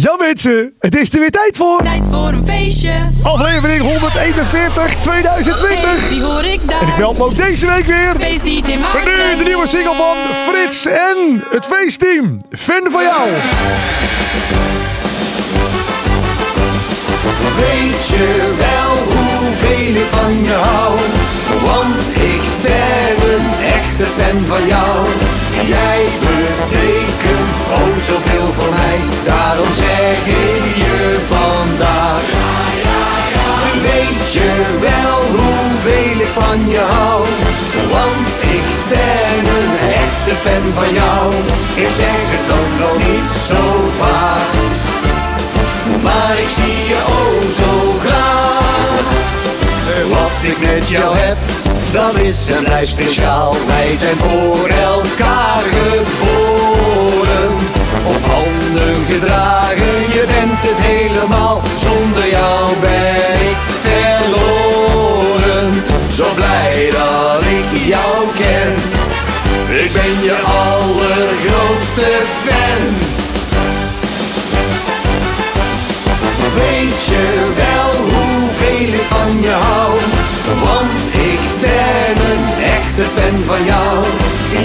Ja mensen, het is er weer tijd voor. Tijd voor een feestje. Aflevering 141 2020. Hey, die hoor ik daar. En ik me ook deze week weer. Feest DJ Maarten. nu de nieuwe single van Frits en het feestteam. Fan van jou. Weet je wel hoeveel ik van je hou? Want ik ben een echte fan van jou. Jij betekent oh zoveel voor mij. Daarom zeg ik je vandaag. Weet je wel hoeveel ik van je hou? Want ik ben een echte fan van jou. Ik zeg het ook nog niet zo vaak. Maar ik zie je oh zo graag. Wat ik met jou heb, dat is een lijf speciaal. Wij zijn voor elkaar geboren. Op handen gedragen, je bent het helemaal. Zonder jou ben ik verloren. Zo blij dat ik jou ken. Ik ben je allergrootste fan. Weet je wel hoeveel ik van je hou? Want een echte fan van jou.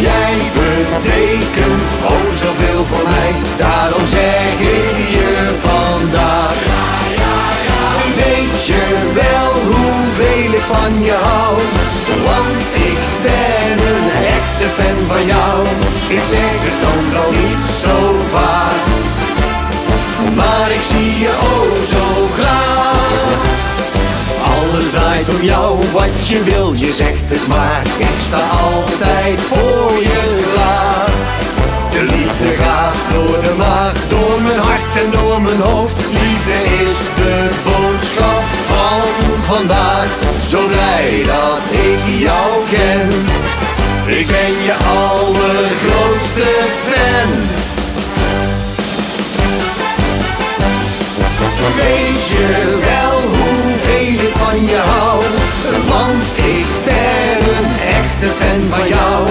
Jij betekent oh zoveel voor mij. Daarom zeg ik je vandaag. Weet je wel hoeveel ik van je hou? Want ik ben een echte fan van jou. Ik zeg het dan wel niet zo vaak. Maar ik zie je oh zo graag. Draait om jou, wat je wil, je zegt het maar. Ik sta altijd voor je klaar. De liefde gaat door de maag, door mijn hart en door mijn hoofd. Liefde is de boodschap van vandaag. Zo blij dat ik jou ken. Ik ben je allergrootste fan. Weet je wel hoeveel ik van je hou? Want ik ben een echte fan van jou.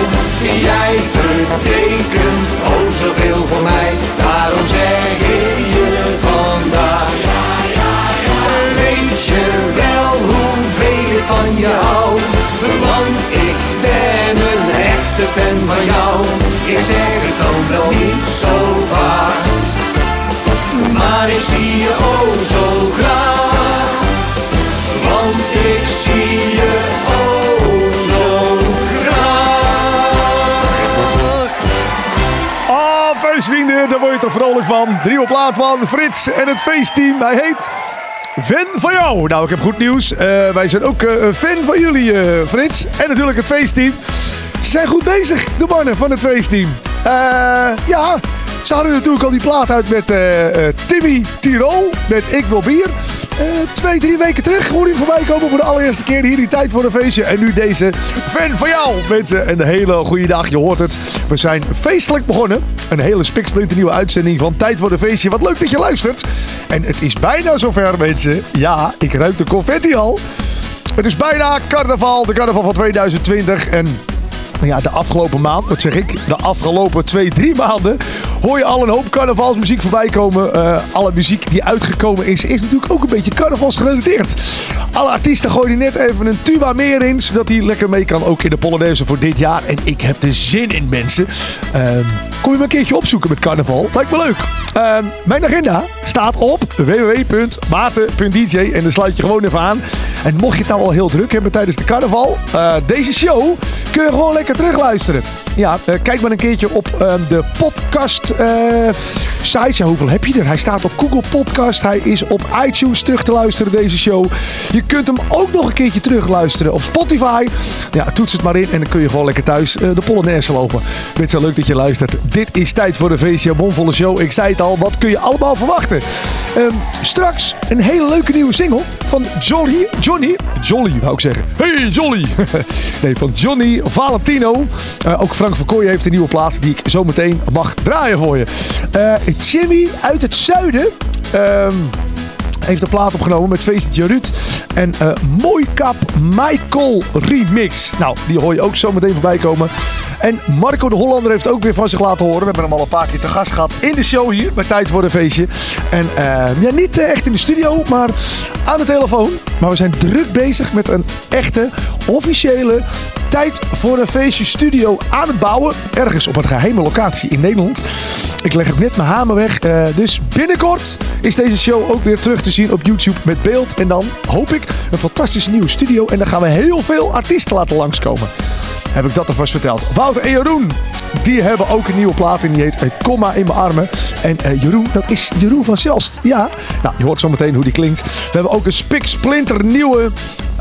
Jij betekent oh zoveel voor mij. Daarom zeg ik je vandaag. Weet je wel hoeveel ik van je hou? Want ik ben een echte fan van jou. Ik zeg het dan wel niet zo vaak. Maar ik zie je oh zo graag. Want ik zie je oh zo graag. Ah, feestvrienden, daar word je toch vrolijk van. De nieuwe plaat van Frits en het feestteam. Hij heet Fan van jou. Nou, ik heb goed nieuws. Eh, wij zijn ook een fan van jullie, eh, Frits. En natuurlijk het feestteam. Ze zijn goed bezig, de mannen van het feestteam. Ja, ze hadden natuurlijk al die plaat uit met eh, eh, Timmy Tirol. Met Ik Wil Bier. Eh, twee, drie weken terug hoorde hem voorbij komen voor de allereerste keer hier die tijd voor een feestje. En nu deze fan van jou, mensen. Een hele goede dag, je hoort het. We zijn feestelijk begonnen. Een hele spiksplinter nieuwe uitzending van Tijd voor een feestje. Wat leuk dat je luistert. En het is bijna zover, mensen. Ja, ik ruik de confetti al. Het is bijna carnaval, de carnaval van 2020. En ja, de afgelopen maand, wat zeg ik? De afgelopen twee, drie maanden hoor je al een hoop carnavalsmuziek voorbij komen. Eh, alle muziek die uitgekomen is, is natuurlijk ook een beetje carnavalsgerelateerd. Alle artiesten gooien net even een tuba meer in, zodat hij lekker mee kan ook in de Polonaise voor dit jaar. En ik heb er zin in, mensen. Ehm, kom je me een keertje opzoeken met carnaval? Lijkt me leuk. Ehm, mijn agenda staat op www.maarten.dj en dan sluit je gewoon even aan. En mocht je het nou al heel druk hebben tijdens de carnaval, eh, deze show kun je gewoon lekker terugluisteren. Ja, eh, kijk maar een keertje op eh, de podcast eh site. Hoeveel heb je er? Hij staat op Google Podcast. Hij is op iTunes terug te luisteren, deze show. Je kunt hem ook nog een keertje terugluisteren op Spotify. Ja, toets het maar in en dan kun je gewoon lekker thuis de Polonaise lopen. Vind zo leuk dat je luistert. Dit is tijd voor de feestje, bomvolle show. Ik zei het al, wat kun je allemaal verwachten? Ehm, straks een hele leuke nieuwe single van Jolly. Johnny. Jolly, wou ik zeggen. Hey, Jolly. nee, van Johnny Valentino. Eh, ook Frank van Kooijen heeft een nieuwe plaat die ik zo meteen mag draaien voor je. Eh, Jimmy uit het zuiden. ehm, heeft een plaat opgenomen met feestje Ruud. En eh Mooi Kap Michael remix. Nou, die hoor je ook zo meteen voorbij komen. En Marco de Hollander heeft ook weer van zich laten horen. We hebben hem al een paar keer te gast gehad in de show hier bij Tijd voor een Feestje. En eh, ja, niet eh, echt in de studio, maar aan de telefoon. Maar we zijn druk bezig met een echte, officiële Tijd voor een Feestje studio aan het bouwen. Ergens op een geheime locatie in Nederland. Ik leg ook net mijn hamer weg. dus binnenkort is deze show ook weer terug te zien op YouTube met beeld. En dan hoop ik een fantastische nieuwe studio. En dan gaan we heel veel artiesten laten langskomen. Heb ik dat alvast verteld. Wouter en Jeroen, die hebben ook een nieuwe plaat. Die heet eh, Komma in mijn armen. En eh, Jeroen, dat is Jeroen van Zelst. Ja, nou, je hoort zo meteen hoe die klinkt. We hebben ook een spik splinter nieuwe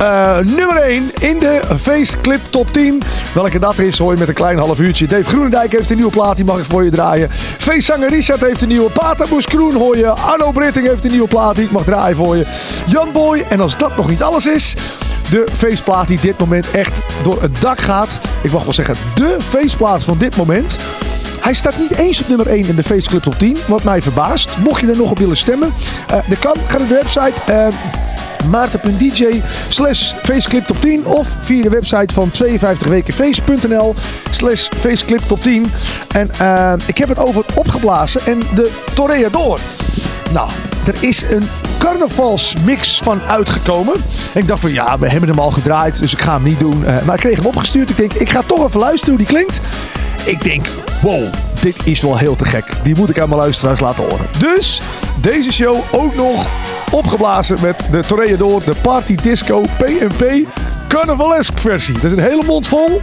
eh, nummer 1 in de feestclip top 10. Welke dat is, hoor je met een klein half uurtje. Dave Groenendijk heeft een nieuwe plaat, die mag ik voor je draaien. Feestzanger Richard heeft een nieuwe Paterboes Kroen, hoor je. Arno Britting heeft een nieuwe plaat, die ik mag draaien voor je. Jan Boy, en als dat nog niet alles is... De feestplaat die dit moment echt door het dak gaat. Ik mag wel zeggen, de feestplaat van dit moment. Hij staat niet eens op nummer 1 in de Feestclub top 10. Wat mij verbaast. Mocht je er nog op willen stemmen. eh dat kan. Ga naar de website. eh, maarten.dj slash feestclip top 10 of via de website van 52wekenfeest.nl slash feestclip top 10 en eh, ik heb het over het opgeblazen en de Toreador nou, er is een carnavalsmix van uitgekomen. En ik dacht van ja, we hebben hem al gedraaid, dus ik ga hem niet doen. Eh, maar ik kreeg hem opgestuurd. Ik denk, ik ga toch even luisteren hoe die klinkt. Ik denk, wow, dit is wel heel te gek. Die moet ik aan mijn luisteraars laten horen. Dus deze show ook nog opgeblazen met de Toreador, de Party Disco PNP Carnavalesk versie. Dat is een hele mond vol.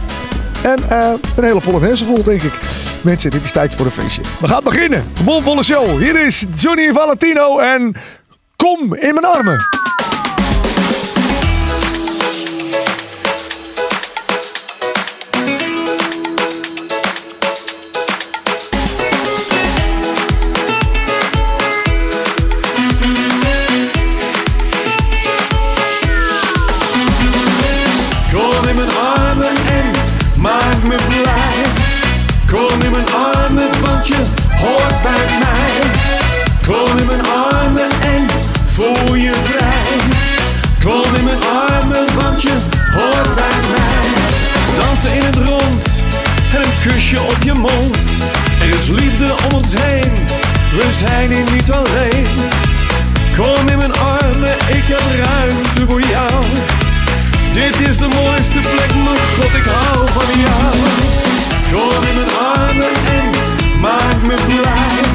En eh, een hele volle mensen vol, denk ik. Mensen, dit is tijd voor een feestje. We gaan beginnen. Een bomvolle show. Hier is Johnny Valentino en Kom in mijn armen. Kom in mijn armen en voel je vrij. Kom in mijn armen, want je hoort bij mij. Dansen in het rond en een kusje op je mond. Er is liefde om ons heen, we zijn hier niet alleen. Kom in mijn armen, ik heb ruimte voor jou. Dit is de mooiste plek, mijn god, ik hou van jou. Kom in mijn armen en maak me blij.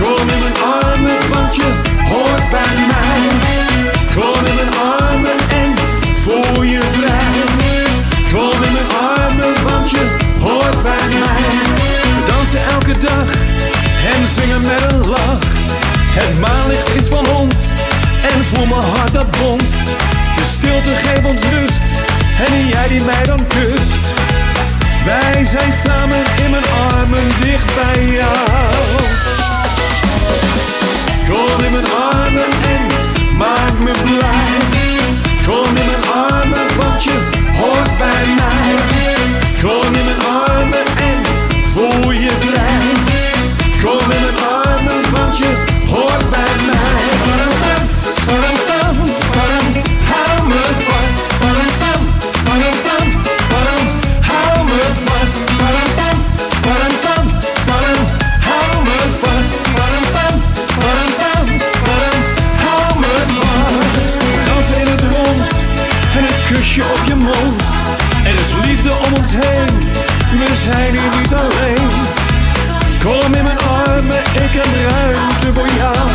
Kom in mijn armen, want je hoort bij mij. Kom in mijn armen en voel je vrij. Kom in mijn armen, want je hoort bij mij. We dansen elke dag en zingen met een lach. Het maanlicht is van ons en voel mijn hart dat bonst. De stilte geeft ons rust en jij die mij dan kust. Wij zijn samen in mijn armen dicht bij jou. Kom in mijn armen en maak me blij. Kom in mijn armen, want je hoort bij mij. Kom in mijn armen en voel je vrij. Kom in mijn armen, op je mond. Er is liefde om ons heen, we zijn hier niet alleen. Kom in mijn armen, ik heb ruimte voor jou.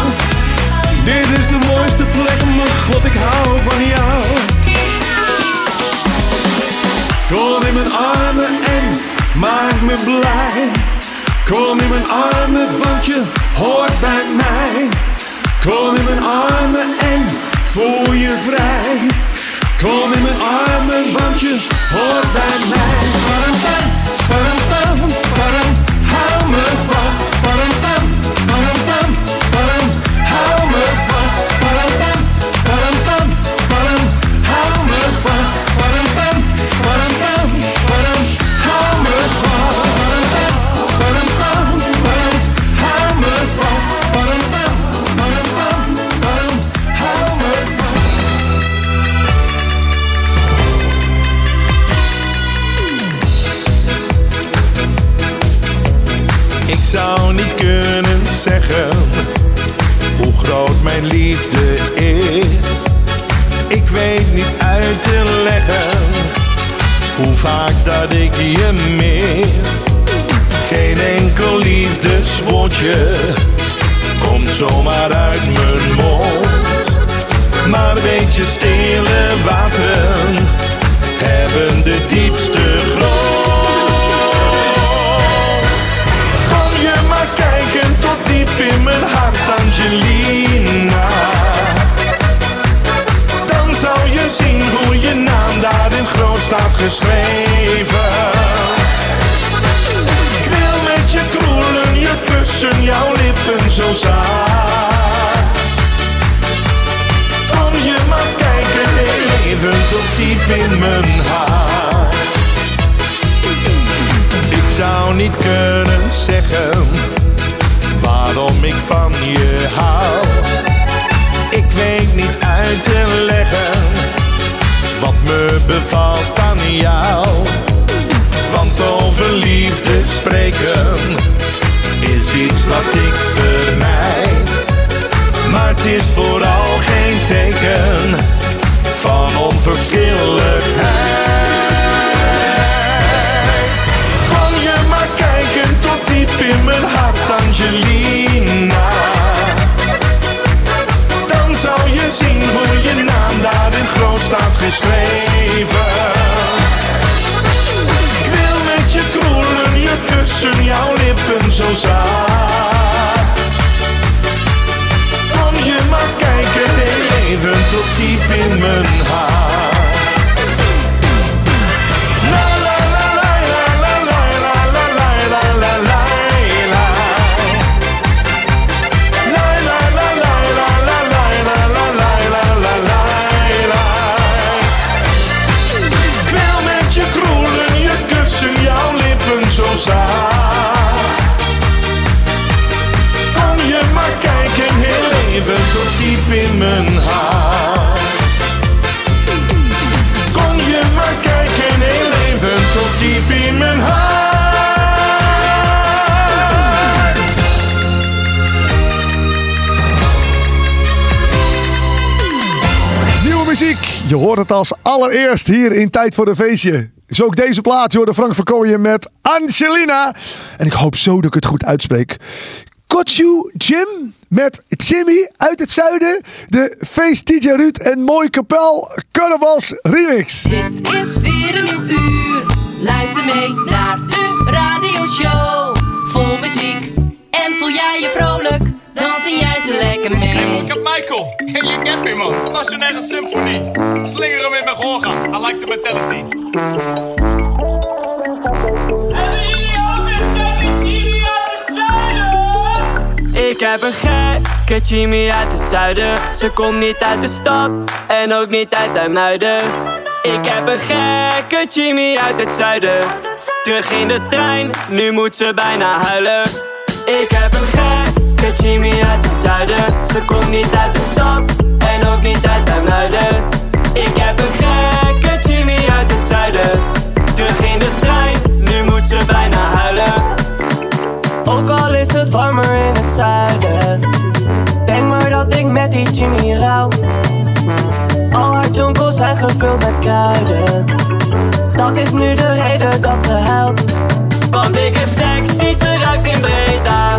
Dit is de mooiste plek, mijn god, ik hou van jou. Kom in mijn armen en maak me blij. Kom in mijn armen, want je hoort bij mij. Kom in mijn armen en voel je vrij. Kom in mijn armen, want je hoort bij mij. Mijn liefde is. Ik weet niet uit te leggen hoe vaak dat ik je mis. Geen enkel liefdeswoordje komt zomaar uit mijn mond. Maar weet je, stille wateren hebben de diepste grond. Angelina. Dan zou je zien hoe je naam daar in groot staat geschreven. Ik wil met je kroelen, je kussen, jouw lippen zo zacht. Kom je maar kijken, heel even tot diep in mijn hart. Ik zou niet kunnen zeggen waarom ik van je hou. Ik weet niet uit te leggen wat me bevalt aan jou. Want over liefde spreken is iets wat ik vermijd. Maar het is vooral geen teken van onverschilligheid. Angelina. Dan zou je zien hoe je naam daar in groot staat geschreven. Ik wil met je kroelen, je kussen, jouw lippen zo zacht. Kom je maar kijken, even tot diep in mijn hart. Je hoort het als allereerst hier in Tijd voor de Feestje. Is ook deze plaat. Hoorde Frank Verkooyen met Angelina. En ik hoop zo dat ik het goed uitspreek. Kotju Jim met Jimmy uit het zuiden. De feest DJ Ruud en Mooi Kapel Carnavals Remix. Dit is weer een nieuw uur. Luister mee naar de radioshow. Vol muziek. En voel jij je vrolijk? Ze lekker mee. Hey, look at Michael. Hey, you get me, man. Stationaire symfonie. Slinger hem in mijn gehoorgaan. I like the mentality. Ik heb een gekke Jimmy uit het zuiden. Ze komt niet uit de stad en ook niet uit IJmuiden. Ik heb een gekke Jimmy uit het zuiden. Terug in de trein, nu moet ze bijna huilen. Ik heb een gekke Jimmy uit het zuiden. Ze komt niet uit de stad en ook niet uit IJmuiden. Ik heb een gekke Jimmy uit het zuiden. Terug de trein, nu moet ze bijna huilen. Ook al is het warmer in het zuiden Denk maar dat ik met die Jimmy rouw Al haar jonkels zijn gevuld met kruiden Dat is nu de reden dat ze huilt Want ik heb seks die ze ruikt in Breda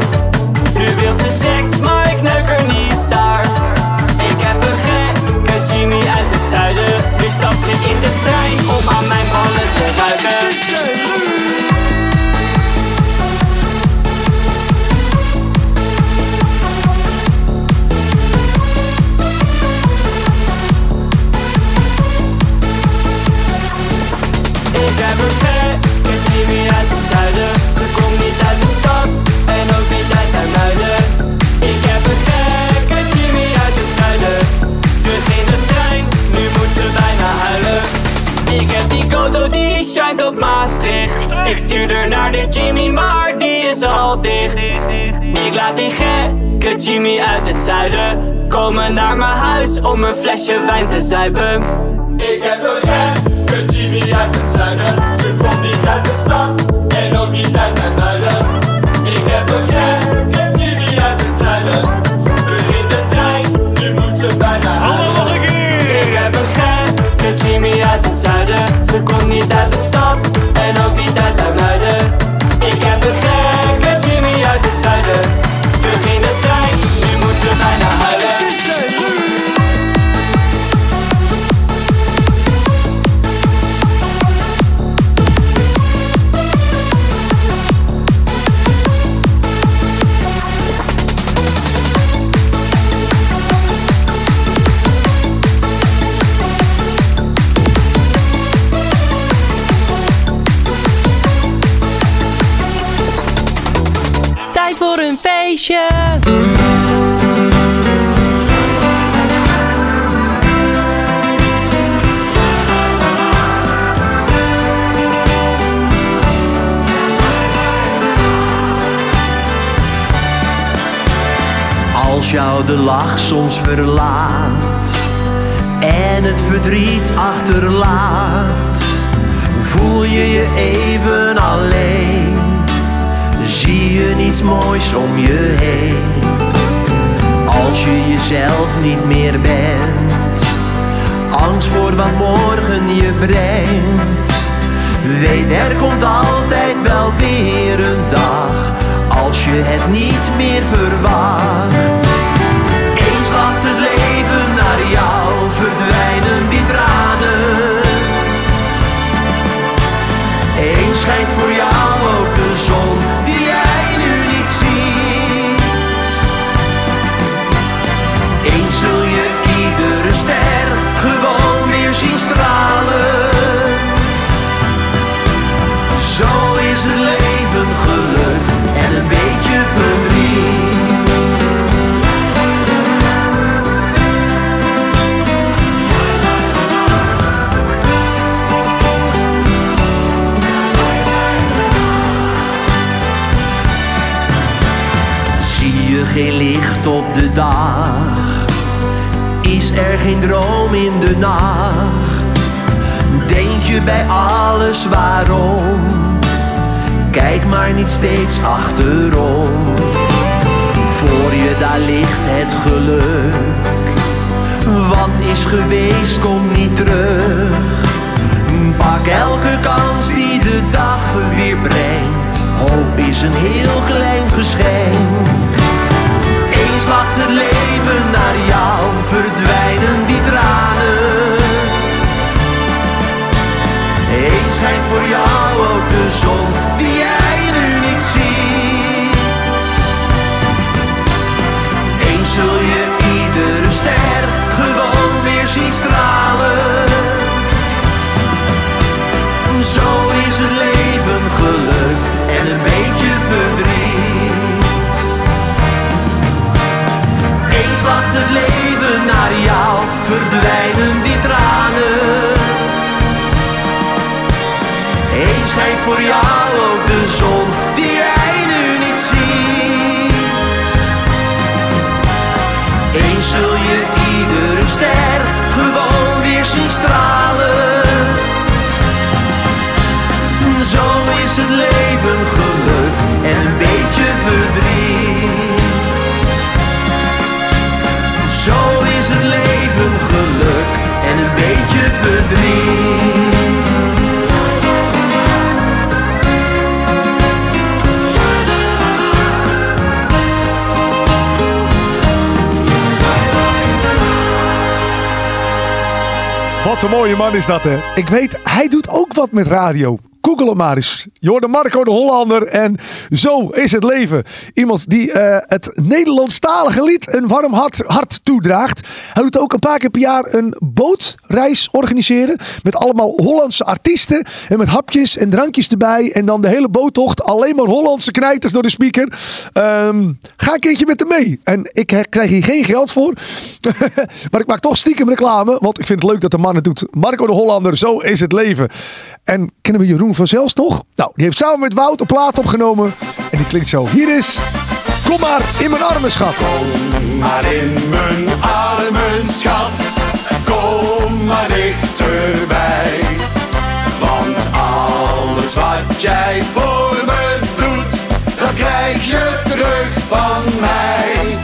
Nu wil ze seks, maar ik neuk er niet daar. Ik heb een gekke Jimmy uit het zuiden. Nu stapt ze in de trein om aan mijn ballen te ruiken Ik stuur er naar de Jimmy, maar die is al dicht. Ik laat die gekke Jimmy uit het zuiden. Komen naar mijn huis om een flesje wijn te zuipen. Ik heb een gekke Jimmy uit het zuiden. Ze komt niet uit de stad en ook niet uit IJmuiden Ik jou de lach soms verlaat en het verdriet achterlaat, voel je je even alleen. Zie je niets moois om je heen. Als je jezelf niet meer bent, angst voor wat morgen je brengt. Weet er komt altijd wel weer een dag als je het niet meer verwacht. Er geen droom in de nacht? Denk je bij alles waarom? Kijk maar niet steeds achterom. Voor je daar ligt het geluk. Wat is geweest, komt niet terug. Pak elke kans die de dag weer brengt. Hoop is een heel klein geschenk. Eens lacht het leven naar jou, verdwijnen die tranen. Eens schijnt voor jou ook de zon die Eens Wat een mooie man is dat, hè? Ik weet, hij doet ook wat met radio. Google hem maar eens. Je hoorde Marco de Hollander en zo is het leven. Iemand die eh, het Nederlandstalige lied een warm hart, hart toedraagt. Hij doet ook een paar keer per jaar een bootreis organiseren. Met allemaal Hollandse artiesten. En met hapjes en drankjes erbij. En dan de hele boottocht. Alleen maar Hollandse knijters door de speaker. Ehm, ga een keertje met hem mee. En ik eh, krijg hier geen geld voor. maar ik maak toch stiekem reclame. Want ik vind het leuk dat de man het doet. Marco de Hollander, zo is het leven. En kennen we Jeroen van Zelfs nog? Nou, die heeft samen met Wout een plaat opgenomen. En die klinkt zo. Hier is... Kom maar in mijn armen, schat. Kom maar in mijn armen, schat. Kom maar dichterbij. Want alles wat jij voor me doet, dat krijg je terug van mij.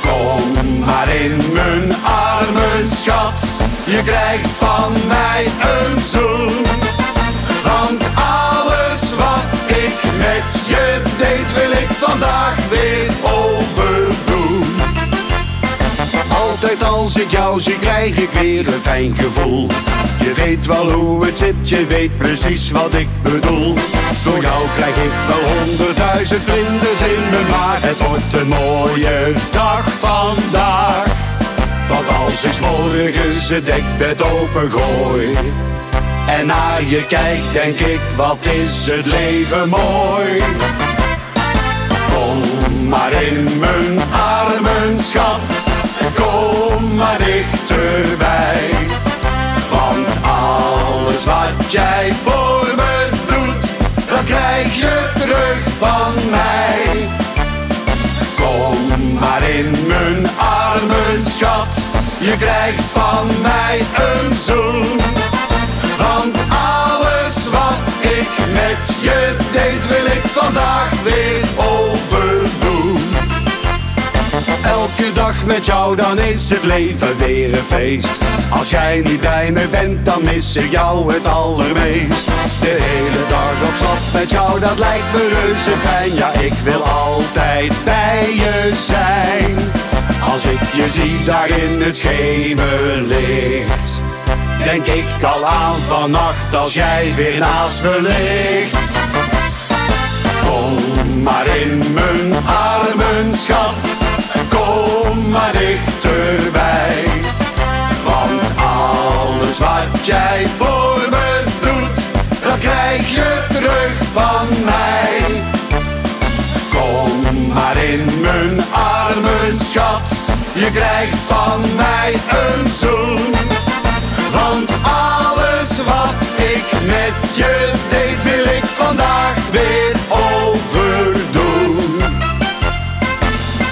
Kom maar in mijn armen, schat. Je krijgt van mij een zoen. Want alles wat ik met je deed, wil ik vandaag weer overdoen. Altijd als ik jou zie, krijg ik weer een fijn gevoel. Je weet wel hoe het zit, je weet precies wat ik bedoel. Door jou krijg ik wel honderdduizend vlinders in me, maar het wordt een mooie dag vandaag. Want als ik morgens het dekbed opengooi en naar je kijk, denk ik, wat is het leven mooi. Kom maar in mijn armen, schat. Kom maar dichterbij. Want alles wat jij voor me doet, dat krijg je terug van mij. Kom maar in mijn armen, schat. Je krijgt van mij een zoen. Want alles wat ik met je deed, wil ik vandaag weer overdoen. Elke dag met jou, dan is het leven weer een feest. Als jij niet bij me bent, dan mis ik jou het allermeest. De hele dag op stap met jou, dat lijkt me reuze fijn. Ja, ik wil altijd bij je zijn. Als ik je zie daar in het schemerlicht. Denk ik al aan vannacht als jij weer naast me ligt. Kom maar in mijn armen, schat. Kom maar dichterbij. Want alles wat jij voor Je krijgt van mij een zoen. Want alles wat ik met je deed, wil ik vandaag weer overdoen.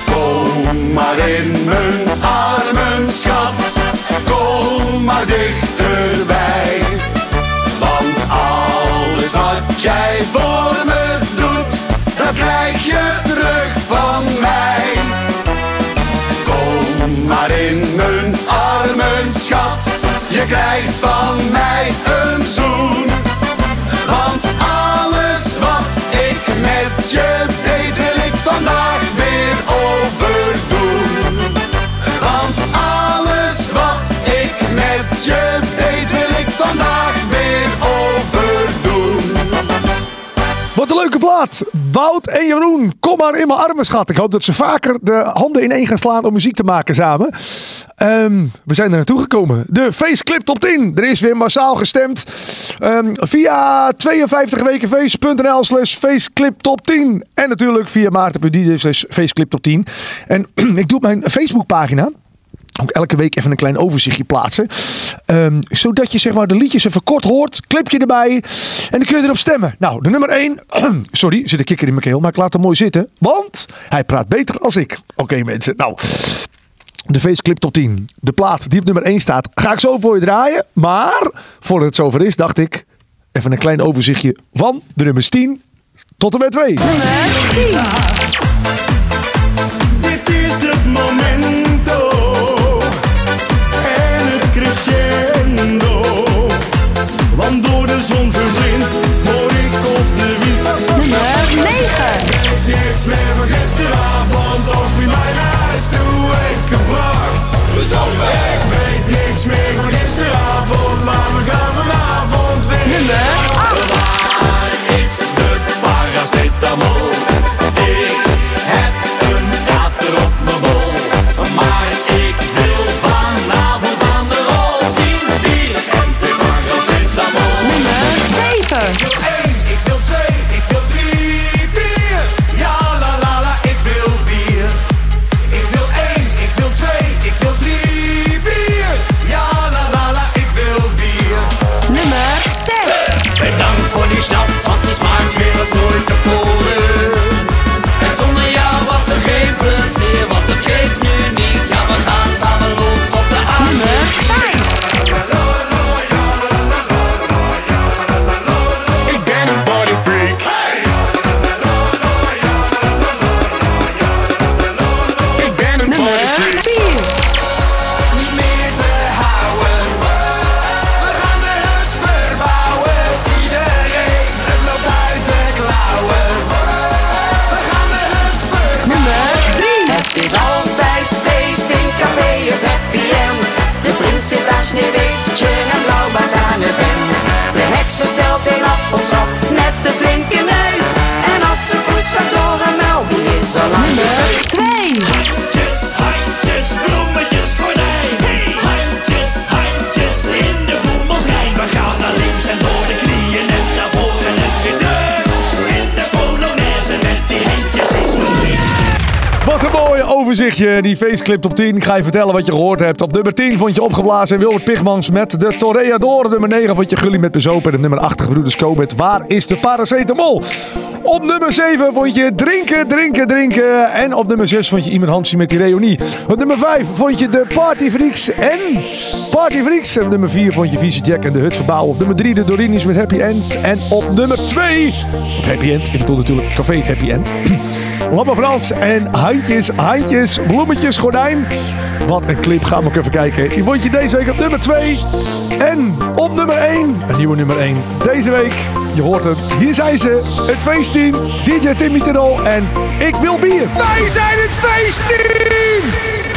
Kom maar in mijn armen, schat. Kom maar dichterbij. Want alles wat jij voor me doet, dat krijg je schat. Je krijgt van mij een zoen. Wout en Jeroen, kom maar in mijn armen, schat. Ik hoop dat ze vaker de handen ineen gaan slaan om muziek te maken samen. Ehm, we zijn er naartoe gekomen. De Faceclip Top 10. Er is weer massaal gestemd. Ehm, via 52wekenfeest.nl slash Faceclip Top 10. En natuurlijk via maarten.d slash Faceclip Top 10. En ik doe mijn Facebookpagina ook elke week even een klein overzichtje plaatsen. Ehm, zodat je zeg maar de liedjes even kort hoort. Clipje erbij. En dan kun je erop stemmen. Nou, de nummer 1. sorry, zit een kikker in mijn keel. Maar ik laat hem mooi zitten. Want hij praat beter als ik. Oké mensen, nou. De Faceclip top 10. De plaat die op nummer 1 staat. Ga ik zo voor je draaien. Maar voordat het zover is, dacht ik. Even een klein overzichtje van de nummers 10 tot en met 2. Dit is het momento gebracht. Ik weet niks meer van gisteravond, maar we gaan vanavond weer. Nummer 8. Waar is de paracetamol? Ik heb een kater op mijn bol. Maar ik wil vanavond aan de rol. Tien bier en twee paracetamol. Nummer 7. sneeuwwitje en blauwbaard aan de vent. De heks bestelt een appelsap met de flinke neus. En als ze poes door een muil, die is al lang de twee. Overzichtje. Die feestclip op 10. Ik ga je vertellen wat je gehoord hebt. Op nummer 10 vond je opgeblazen en Wilbert Pigmans met de Toreador. Nummer 9 vond je Gully met Bezopen. En nummer 8 Gebroeders Co met Waar is de paracetamol? Op nummer 7 vond je Drinken, Drinken, Drinken. En op nummer 6 vond je Iemand Hansie met die reunie. Op nummer 5 vond je de Party Freaks en Party Freaks. En op nummer 4 vond je Vieze Jack en de Hut Verbouw. Op nummer 3 de Dorinis met Happy End. En op nummer 2 op Happy End. Ik bedoel natuurlijk Café Happy End. Lamme Frans en handjes, handjes, bloemetjes, gordijn. Wat een clip, ga maar ook even kijken. Die vond je deze week op nummer 2. En op nummer 1, een nieuwe nummer 1. Deze week, je hoort het, hier zijn ze. Het feestteam, DJ Timmy Terol en Ik Wil Bier. Wij zijn het feestteam!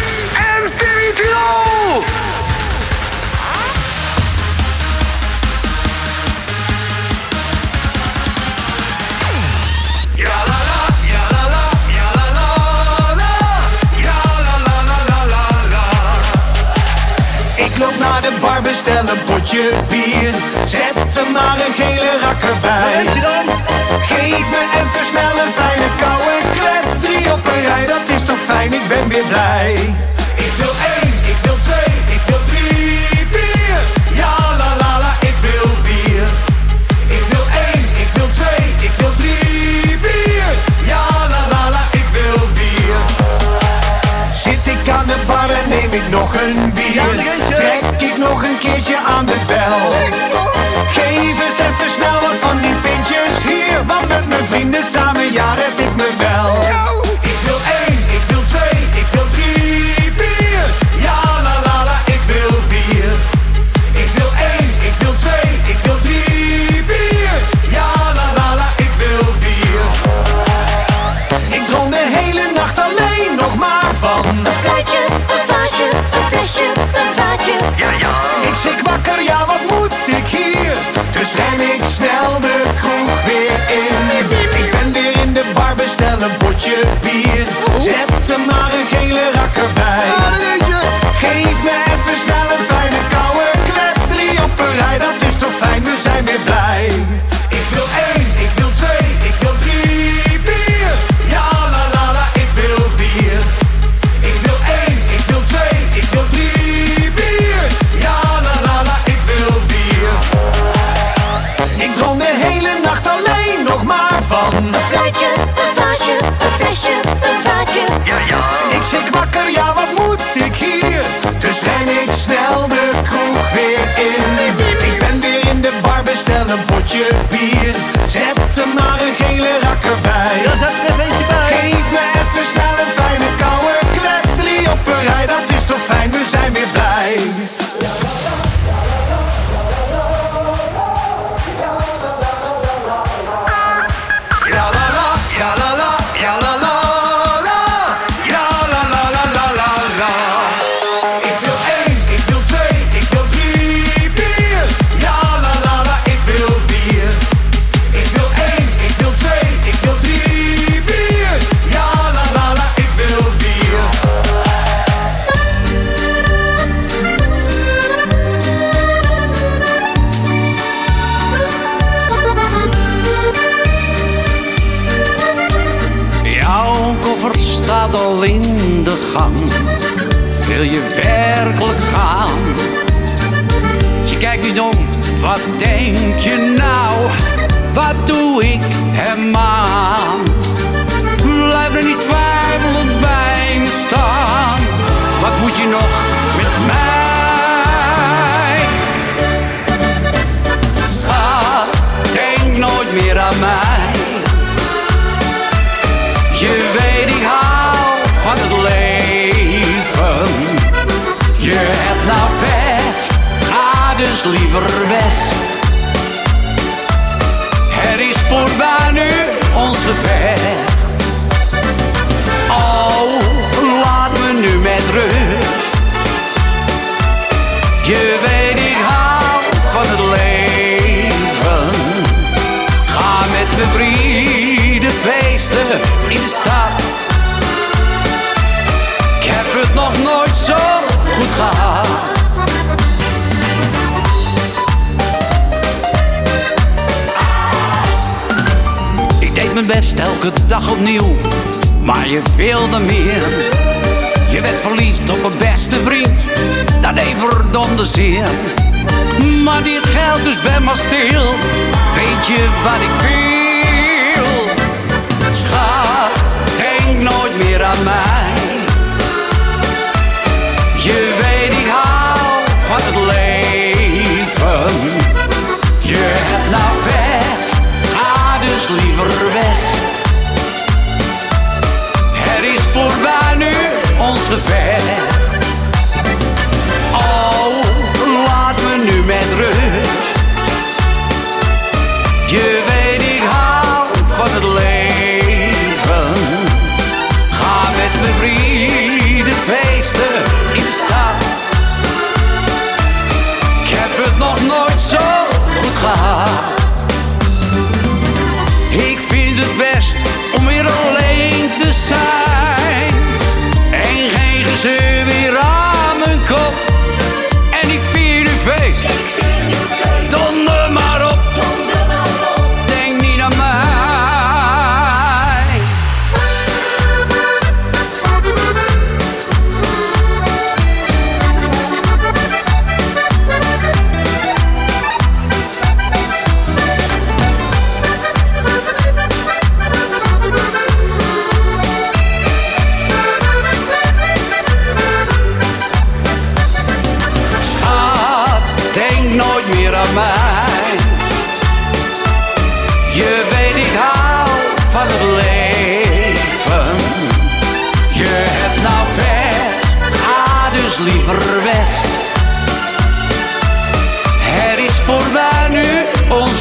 Naar de bar, bestel een potje bier. Zet er maar een gele rakker bij. Geef me even snel een fijne koude klets. Drie op een rij, dat is toch fijn, ik ben weer blij. Ik wil één, ik wil twee, Ik heb het nog nooit zo goed gehad. Ik deed mijn best elke dag opnieuw, maar je wilde meer. Je werd verliefd op een beste vriend, dat deed verdomde zeer. Maar dit geldt dus bij maar stil, weet je wat ik wil? Nooit meer aan mij. Je weet ik hou van het leven. Je hebt nou weg, ga dus liever weg. Het is voorbij nu, ons gevecht. Alleen te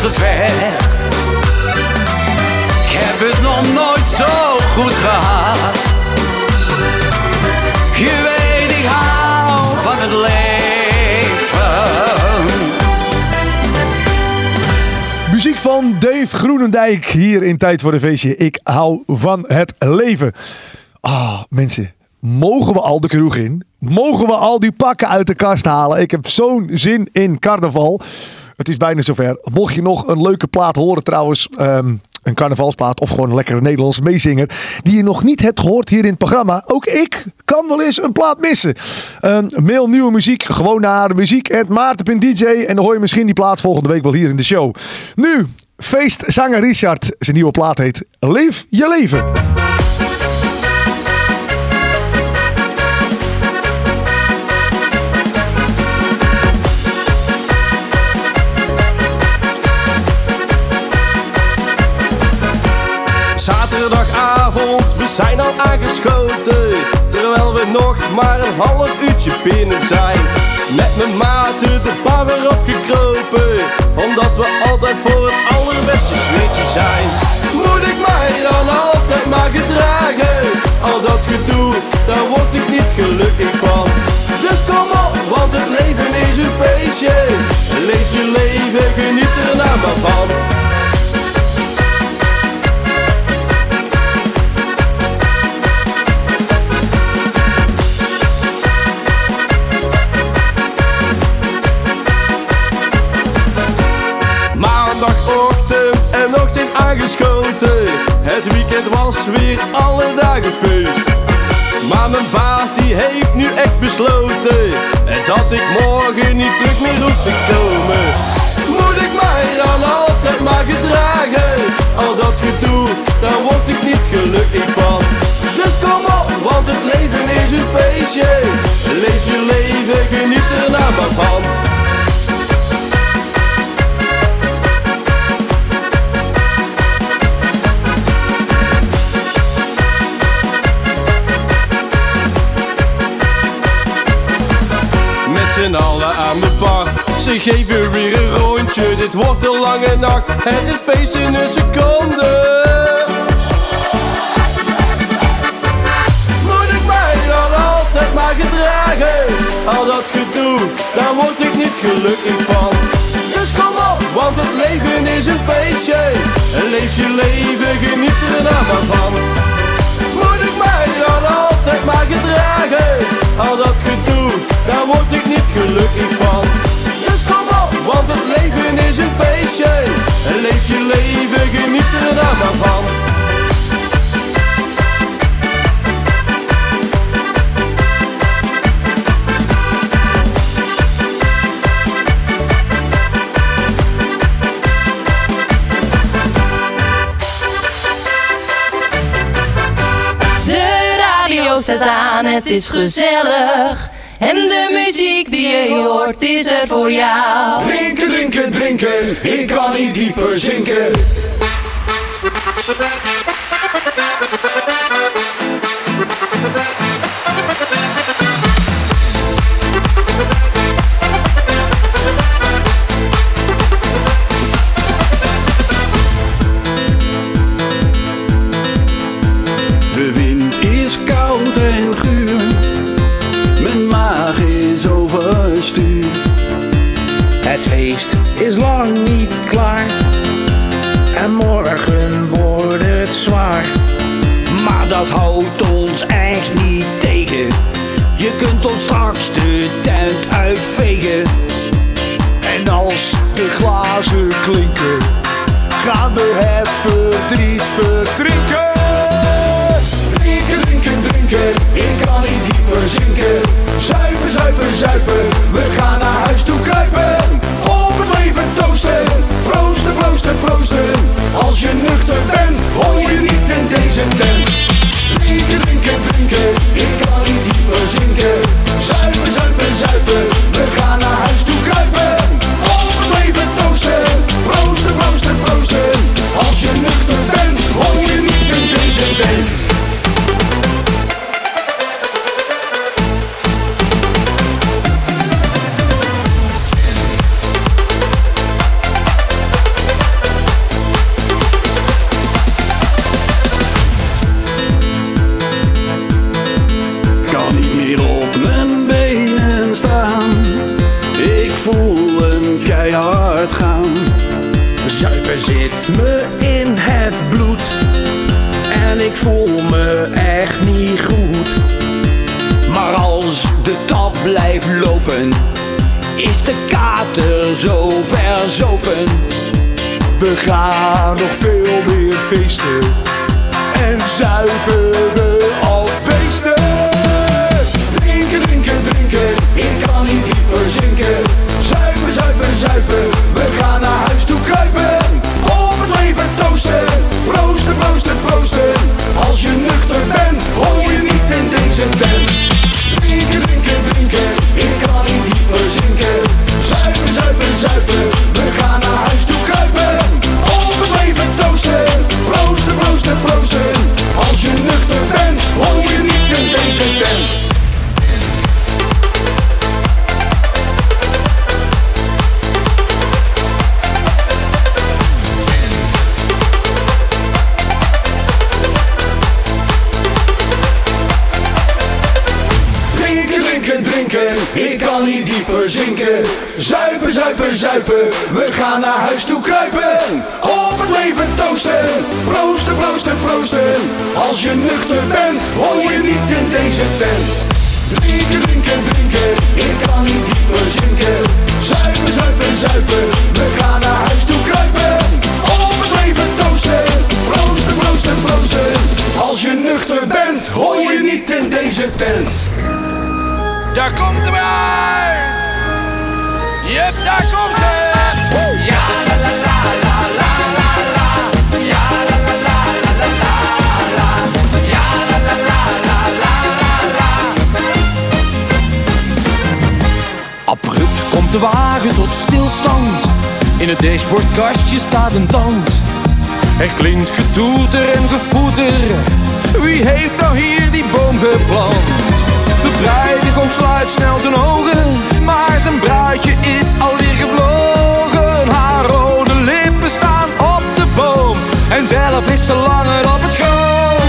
gevecht. Ik heb het nog nooit zo goed gehad. Je weet ik hou van het leven. Muziek van Dave Groenendijk hier in Tijd voor een Feestje. Ik hou van het leven. Ah, mensen. Mogen we al de kroeg in? Mogen we al die pakken uit de kast halen? Ik heb zo'n zin in carnaval. Het is bijna zover. Mocht je nog een leuke plaat horen trouwens... ehm, een carnavalsplaat of gewoon een lekkere Nederlandse meezinger... die je nog niet hebt gehoord hier in het programma. Ook ik kan wel eens een plaat missen. Ehm, mail nieuwe muziek gewoon naar muziek.maarten.dj... en dan hoor je misschien die plaat volgende week wel hier in de show. Nu, feestzanger Richard. Zijn nieuwe plaat heet Leef je leven. Zijn al aangeschoten Terwijl we nog maar een half uurtje binnen zijn. Met mijn maten de bar weer opgekropen Omdat we altijd voor het allerbeste sfeertje zijn. Moet ik mij dan altijd maar gedragen? Al dat gedoe, daar word ik niet gelukkig van. Dus kom op, want het leven is een feestje. Leef je leven, geniet er nou maar van Het weekend was weer alle dagen feest. Maar mijn baas die heeft nu echt besloten Dat ik morgen niet terug meer hoef te komen. Moet ik mij dan altijd maar gedragen? Al dat gedoe, daar word ik niet gelukkig van. Dus kom op, want het leven is een feestje. Leef je leven, geniet er nou maar van Ze geven weer een rondje. Dit wordt een lange nacht. Het is feest in een seconde. Moet ik mij dan altijd maar gedragen? Al dat gedoe, daar word ik niet gelukkig van. Dus kom op, want het leven is een feestje. En leef je leven, geniet er nou maar van. Moet ik mij dan altijd maar gedragen? Al dat gedoe, daar word ik niet gelukkig van want het leven is een feestje. Leef je leven, geniet er dan maar van. De radio staat aan, het is gezellig. En de muziek die je hoort is er voor jou. Drinken, drinken, drinken, ik kan niet dieper zinken. De tap blijft lopen, is de kater zo verzopen. We gaan nog veel meer feesten en zuipen we al beesten. Drinken, drinken, drinken, ik kan niet dieper zinken. Zuipen, zuipen, zuipen, we gaan naar huis toe kruipen. Op het leven toosten, proosten, proosten, proosten. Als je nuchter bent, hoor je niet in deze tent. Zuipen, zuipen, we gaan naar huis toe kruipen. Op het leven toosten, proosten, proosten, proosten. Als je nuchter bent, hoor je niet in deze tent. Drinken, drinken, drinken, ik kan niet dieper zinken. Zuipen, zuipen, zuipen, we gaan naar huis toe kruipen. Op het leven toosten, proosten, proosten, proosten. Als je nuchter bent, hoor je niet in deze tent. Daar komt de bruid! Yep, daar komt ze! Ja, la la la la la la la. Ja, la la la la la la la. Ja, la la la la la la la. Abrupt komt de wagen tot stilstand. In het dashboardkastje staat een tand. Er klinkt getoeter en gevoeter. Wie heeft nou hier die boom geplant? De bruidegom sluit snel zijn ogen, maar zijn bruidje is alweer gevlogen. Haar rode lippen staan op de boom en zelf ligt ze langer op het schoon.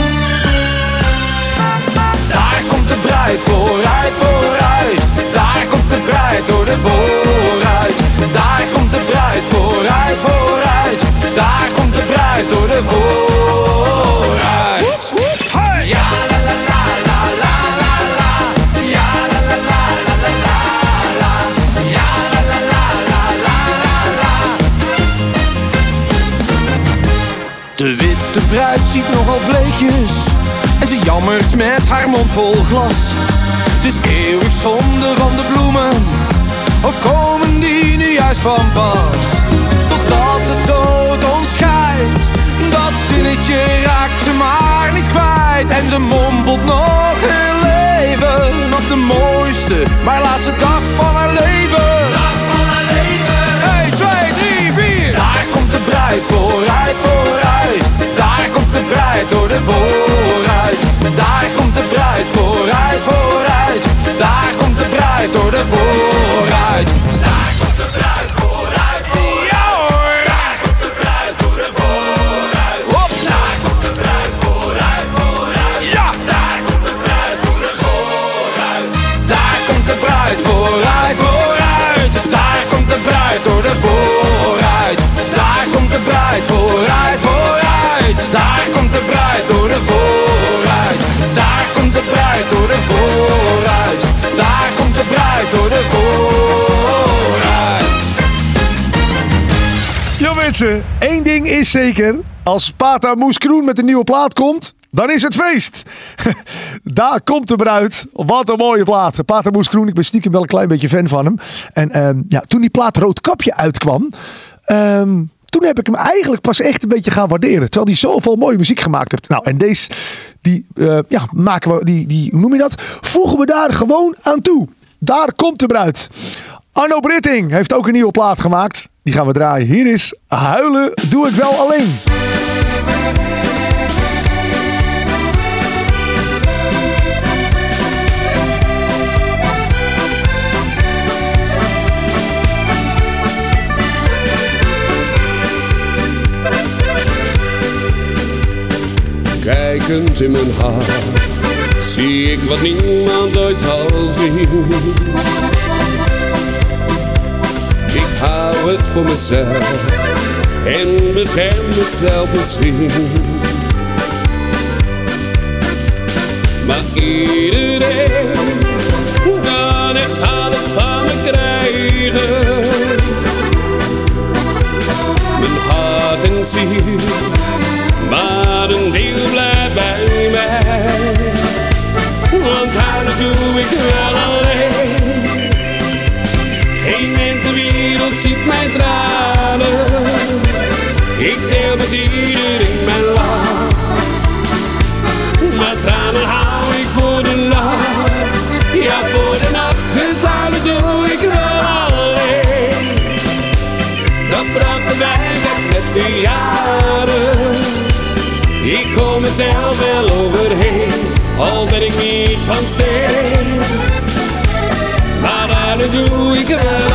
Daar komt de bruid vooruit, vooruit. Daar komt de bruid door de vooruit. Daar komt de bruid vooruit, vooruit. Daar komt de bruid door de vooruit. Nogal bleekjes En ze jammert met haar mond vol glas Het is eeuwig zonde van de bloemen Of komen die nu juist van pas Totdat de dood ons scheidt Dat zinnetje raakt ze maar niet kwijt En ze mompelt nog een leven op de mooiste, maar laatste dag van haar leven. Dag van haar leven. 1, 2, 3, 4. Daar komt de bruid vooruit, vooruit. Door de vooruit. Daar komt de bruid vooruit, vooruit. Daar komt de bruid door de vooruit. Één ding is zeker. Als Pata Moes Kroen met een nieuwe plaat komt, dan is het feest. Daar komt de bruid. Wat een mooie plaat. Pater Moes Kroen, ik ben stiekem wel een klein beetje fan van hem. En ehm, ja, toen die plaat Roodkapje uitkwam... ehm, toen heb ik hem eigenlijk pas echt een beetje gaan waarderen. Terwijl hij zoveel mooie muziek gemaakt heeft. Nou, en deze, die, eh, ja, maken we, die, die, hoe noem je dat? Voegen we daar gewoon aan toe. Daar komt de bruid. Arno Britting heeft ook een nieuwe plaat gemaakt. Die gaan we draaien. Hier is Huilen doe ik wel alleen. Kijkend in mijn haar zie ik wat niemand ooit zal zien. Hou het voor mezelf en bescherm mezelf misschien. Maar iedereen kan echt alles van me krijgen. Mijn hart en ziel maar een deel blijft bij mij. Want huilen doe ik wel alleen. Ziet mijn tranen. Ik deel met iedereen mijn lach. Maar tranen hou ik voor de lach. Ja, voor de nacht, dus huilen doe ik wel alleen. Dat bracht de wijsheid met de jaren. Ik kom mezelf wel overheen, al ben ik niet van steen. Maar huilen doe ik wel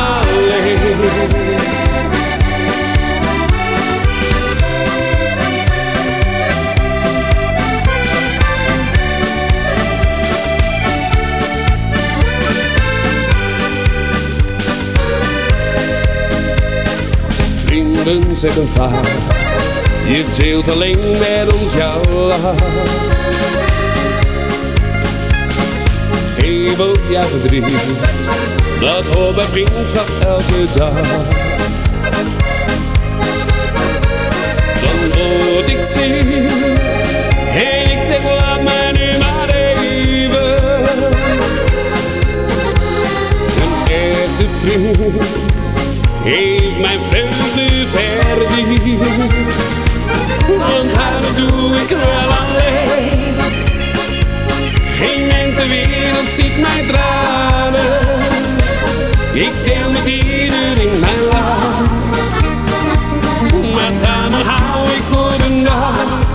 Vrienden zeggen je deelt alleen met ons jouw lach. Geef ook jouw verdriet, dat hoort bij vriendschap elke dag. Dan word ik stil en ik zeg laat mij nu maar even. Een echte vriend heeft mijn vreugde verdiend. Want huilen doe ik wel alleen. Geen mens ter wereld ziet mijn tranen. Ik deel met iedereen mijn lach. Maar tranen hou ik voor de nacht.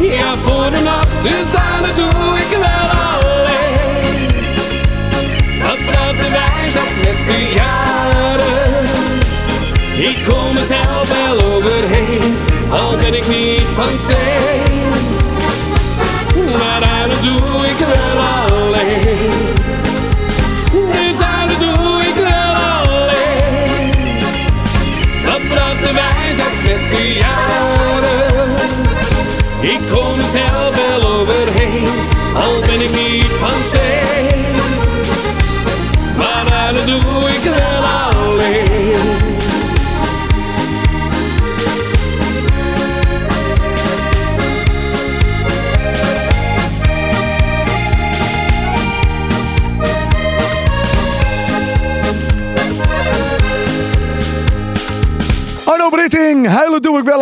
Ja, voor de nacht, dus tranen doe ik wel alleen. Dat praat de wijsheid met de. Ik kom mezelf wel overheen al ben ik niet van steen.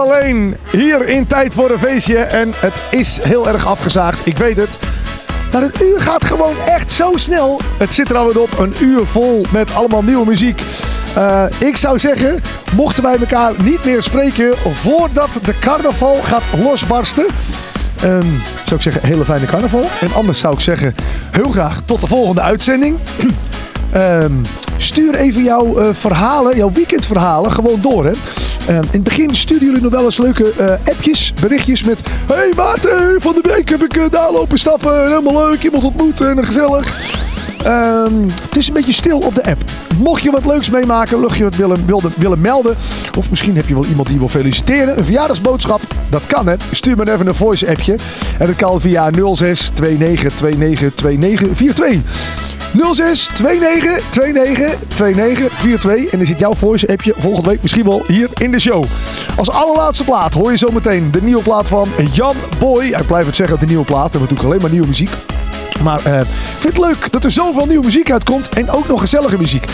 Alleen. Hier in Tijd voor een Feestje. En het is heel erg afgezaagd, ik weet het. Maar een uur gaat gewoon echt zo snel. Het zit er alweer op. Een uur vol met allemaal nieuwe muziek. Eh, ik zou zeggen, mochten wij elkaar niet meer spreken voordat de carnaval gaat losbarsten. ehm, zou ik zeggen, hele fijne carnaval. En anders zou ik zeggen, heel graag tot de volgende uitzending. Ehm, stuur even jouw eh, verhalen, jouw weekendverhalen gewoon door. Hè. Ehm, in het begin sturen jullie nog wel eens leuke eh, appjes, berichtjes met... Hey Maarten, van de week heb ik eh, daar lopen stappen. Helemaal leuk, iemand ontmoet en gezellig. Ehm, het is een beetje stil op de app. Mocht je wat leuks meemaken, mocht je wat willen, wilde, willen melden. Of misschien heb je wel iemand die wil feliciteren. Een verjaardagsboodschap, dat kan hè. Stuur me even een voice appje. En dat kan via 06 29 29 29 42. 06 29 29 29 42. En dan zit jouw voice appje volgende week misschien wel hier in de show. Als allerlaatste plaat hoor je zometeen de nieuwe plaat van Jan Boy. Ik blijf het zeggen, de nieuwe plaat. We hebben natuurlijk alleen maar nieuwe muziek. Maar eh, ik vind het leuk dat er zoveel nieuwe muziek uitkomt. En ook nog gezellige muziek.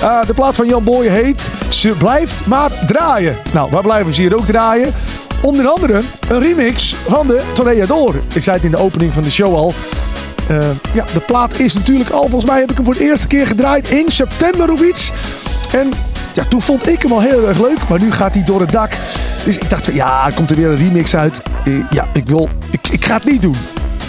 Eh, de plaat van Jan Boy heet Ze blijft maar draaien. Nou, waar blijven ze hier ook draaien? Onder andere een remix van de Toreador. Ik zei het in de opening van de show al. Eh, ja, de plaat is natuurlijk al, volgens mij heb ik hem voor de eerste keer gedraaid in september of iets. En ja, toen vond ik hem al heel erg leuk, maar nu gaat hij door het dak. Dus ik dacht, ja, komt er weer een remix uit. Eh, ja, ik wil, ik, ik ga het niet doen.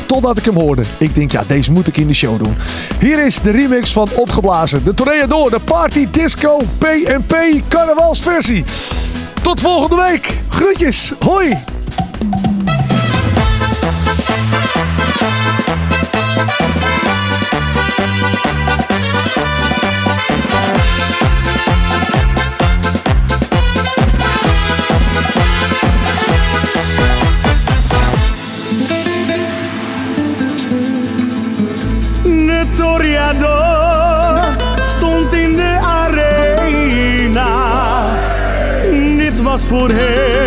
Totdat ik hem hoorde. Ik denk, ja, deze moet ik in de show doen. Hier is de remix van Opgeblazen. De Toreador, de Party Disco P&P carnavalsversie. Tot volgende week. Groetjes. Hoi. Dit was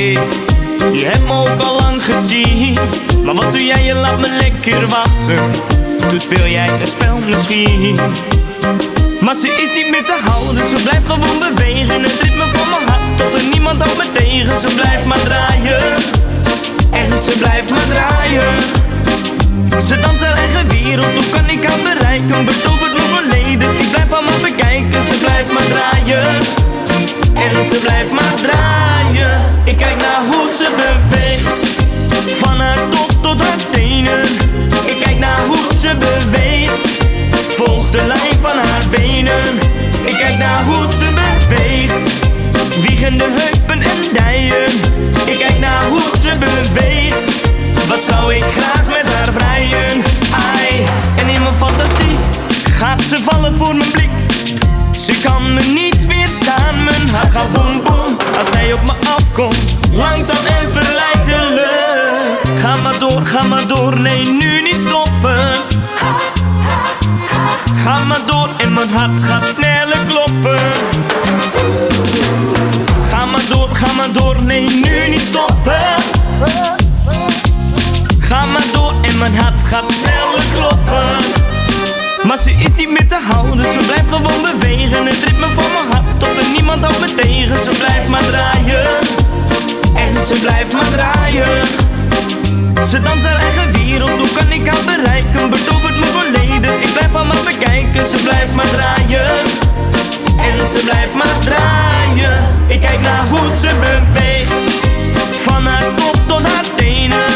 Je hebt me ook al lang gezien. Maar wat doe jij? Je laat me lekker wachten. Toen speel jij een spel misschien. Maar ze is niet meer te houden, ze blijft gewoon bewegen. Het ritme van mijn hart tot er niemand houdt me tegen. Ze blijft maar draaien, en ze blijft maar draaien. Ze danst haar eigen wereld, hoe kan ik haar bereiken? Betovert mijn verleden, ik blijf maar bekijken. Ze blijft maar draaien, en ze blijft maar draaien. Ik kijk naar hoe ze beweegt, van haar top tot haar tenen. Ik kijk naar hoe ze beweegt, volg de lijn van haar benen. Ik kijk naar hoe ze beweegt, wiegende heupen en dijen. Ik kijk naar hoe ze beweegt, wat zou ik graag met haar vrijen. Ai, en in mijn fantasie gaat ze vallen voor mijn blik. Ze kan me niet weerstaan, mijn hart gaat boem boem. Als zij op me afkomt, langzaam en verleidelijk Ga maar door, ga maar door, nee nu niet stoppen. Ga maar door en mijn hart gaat sneller kloppen. Ga maar door, ga maar door, nee nu niet stoppen. Ga maar door en mijn hart gaat sneller kloppen maar ze is niet meer te houden, ze blijft gewoon bewegen. Het ritme van mijn hart stopt en niemand houdt me tegen. Ze blijft maar draaien, en ze blijft maar draaien. Ze danst haar eigen wereld, hoe kan ik haar bereiken? Betovert mijn verleden, ik blijf haar maar bekijken. Ze blijft maar draaien, en ze blijft maar draaien. Ik kijk naar hoe ze beweegt, van haar kop tot haar tenen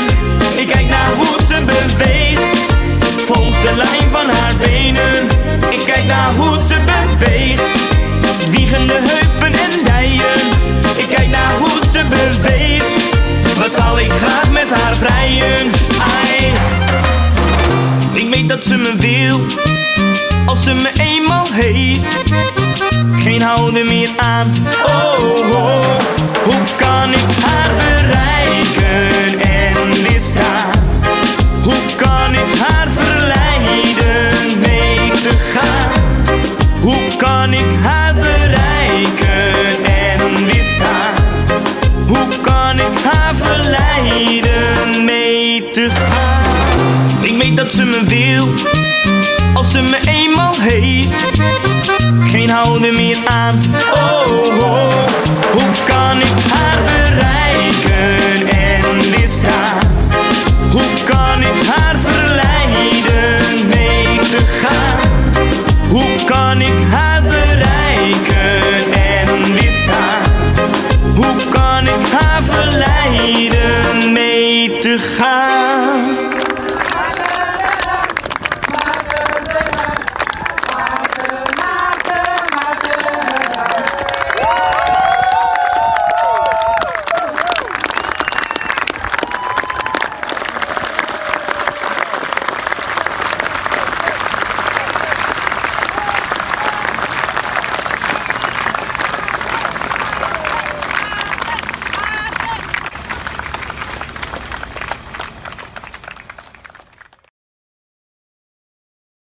dat ze me wil Als ze me eenmaal heeft Geen houden meer aan Oh, oh. hoe kan ik haar bereiken ze me wil, als ze me eenmaal heeft. Geen houden meer aan, oh, oh. Hoe kan ik haar bereiken en weerstaan? Hoe kan ik haar verleiden mee te gaan? Hoe kan ik haar bereiken en weerstaan? Hoe kan ik haar verleiden mee te gaan?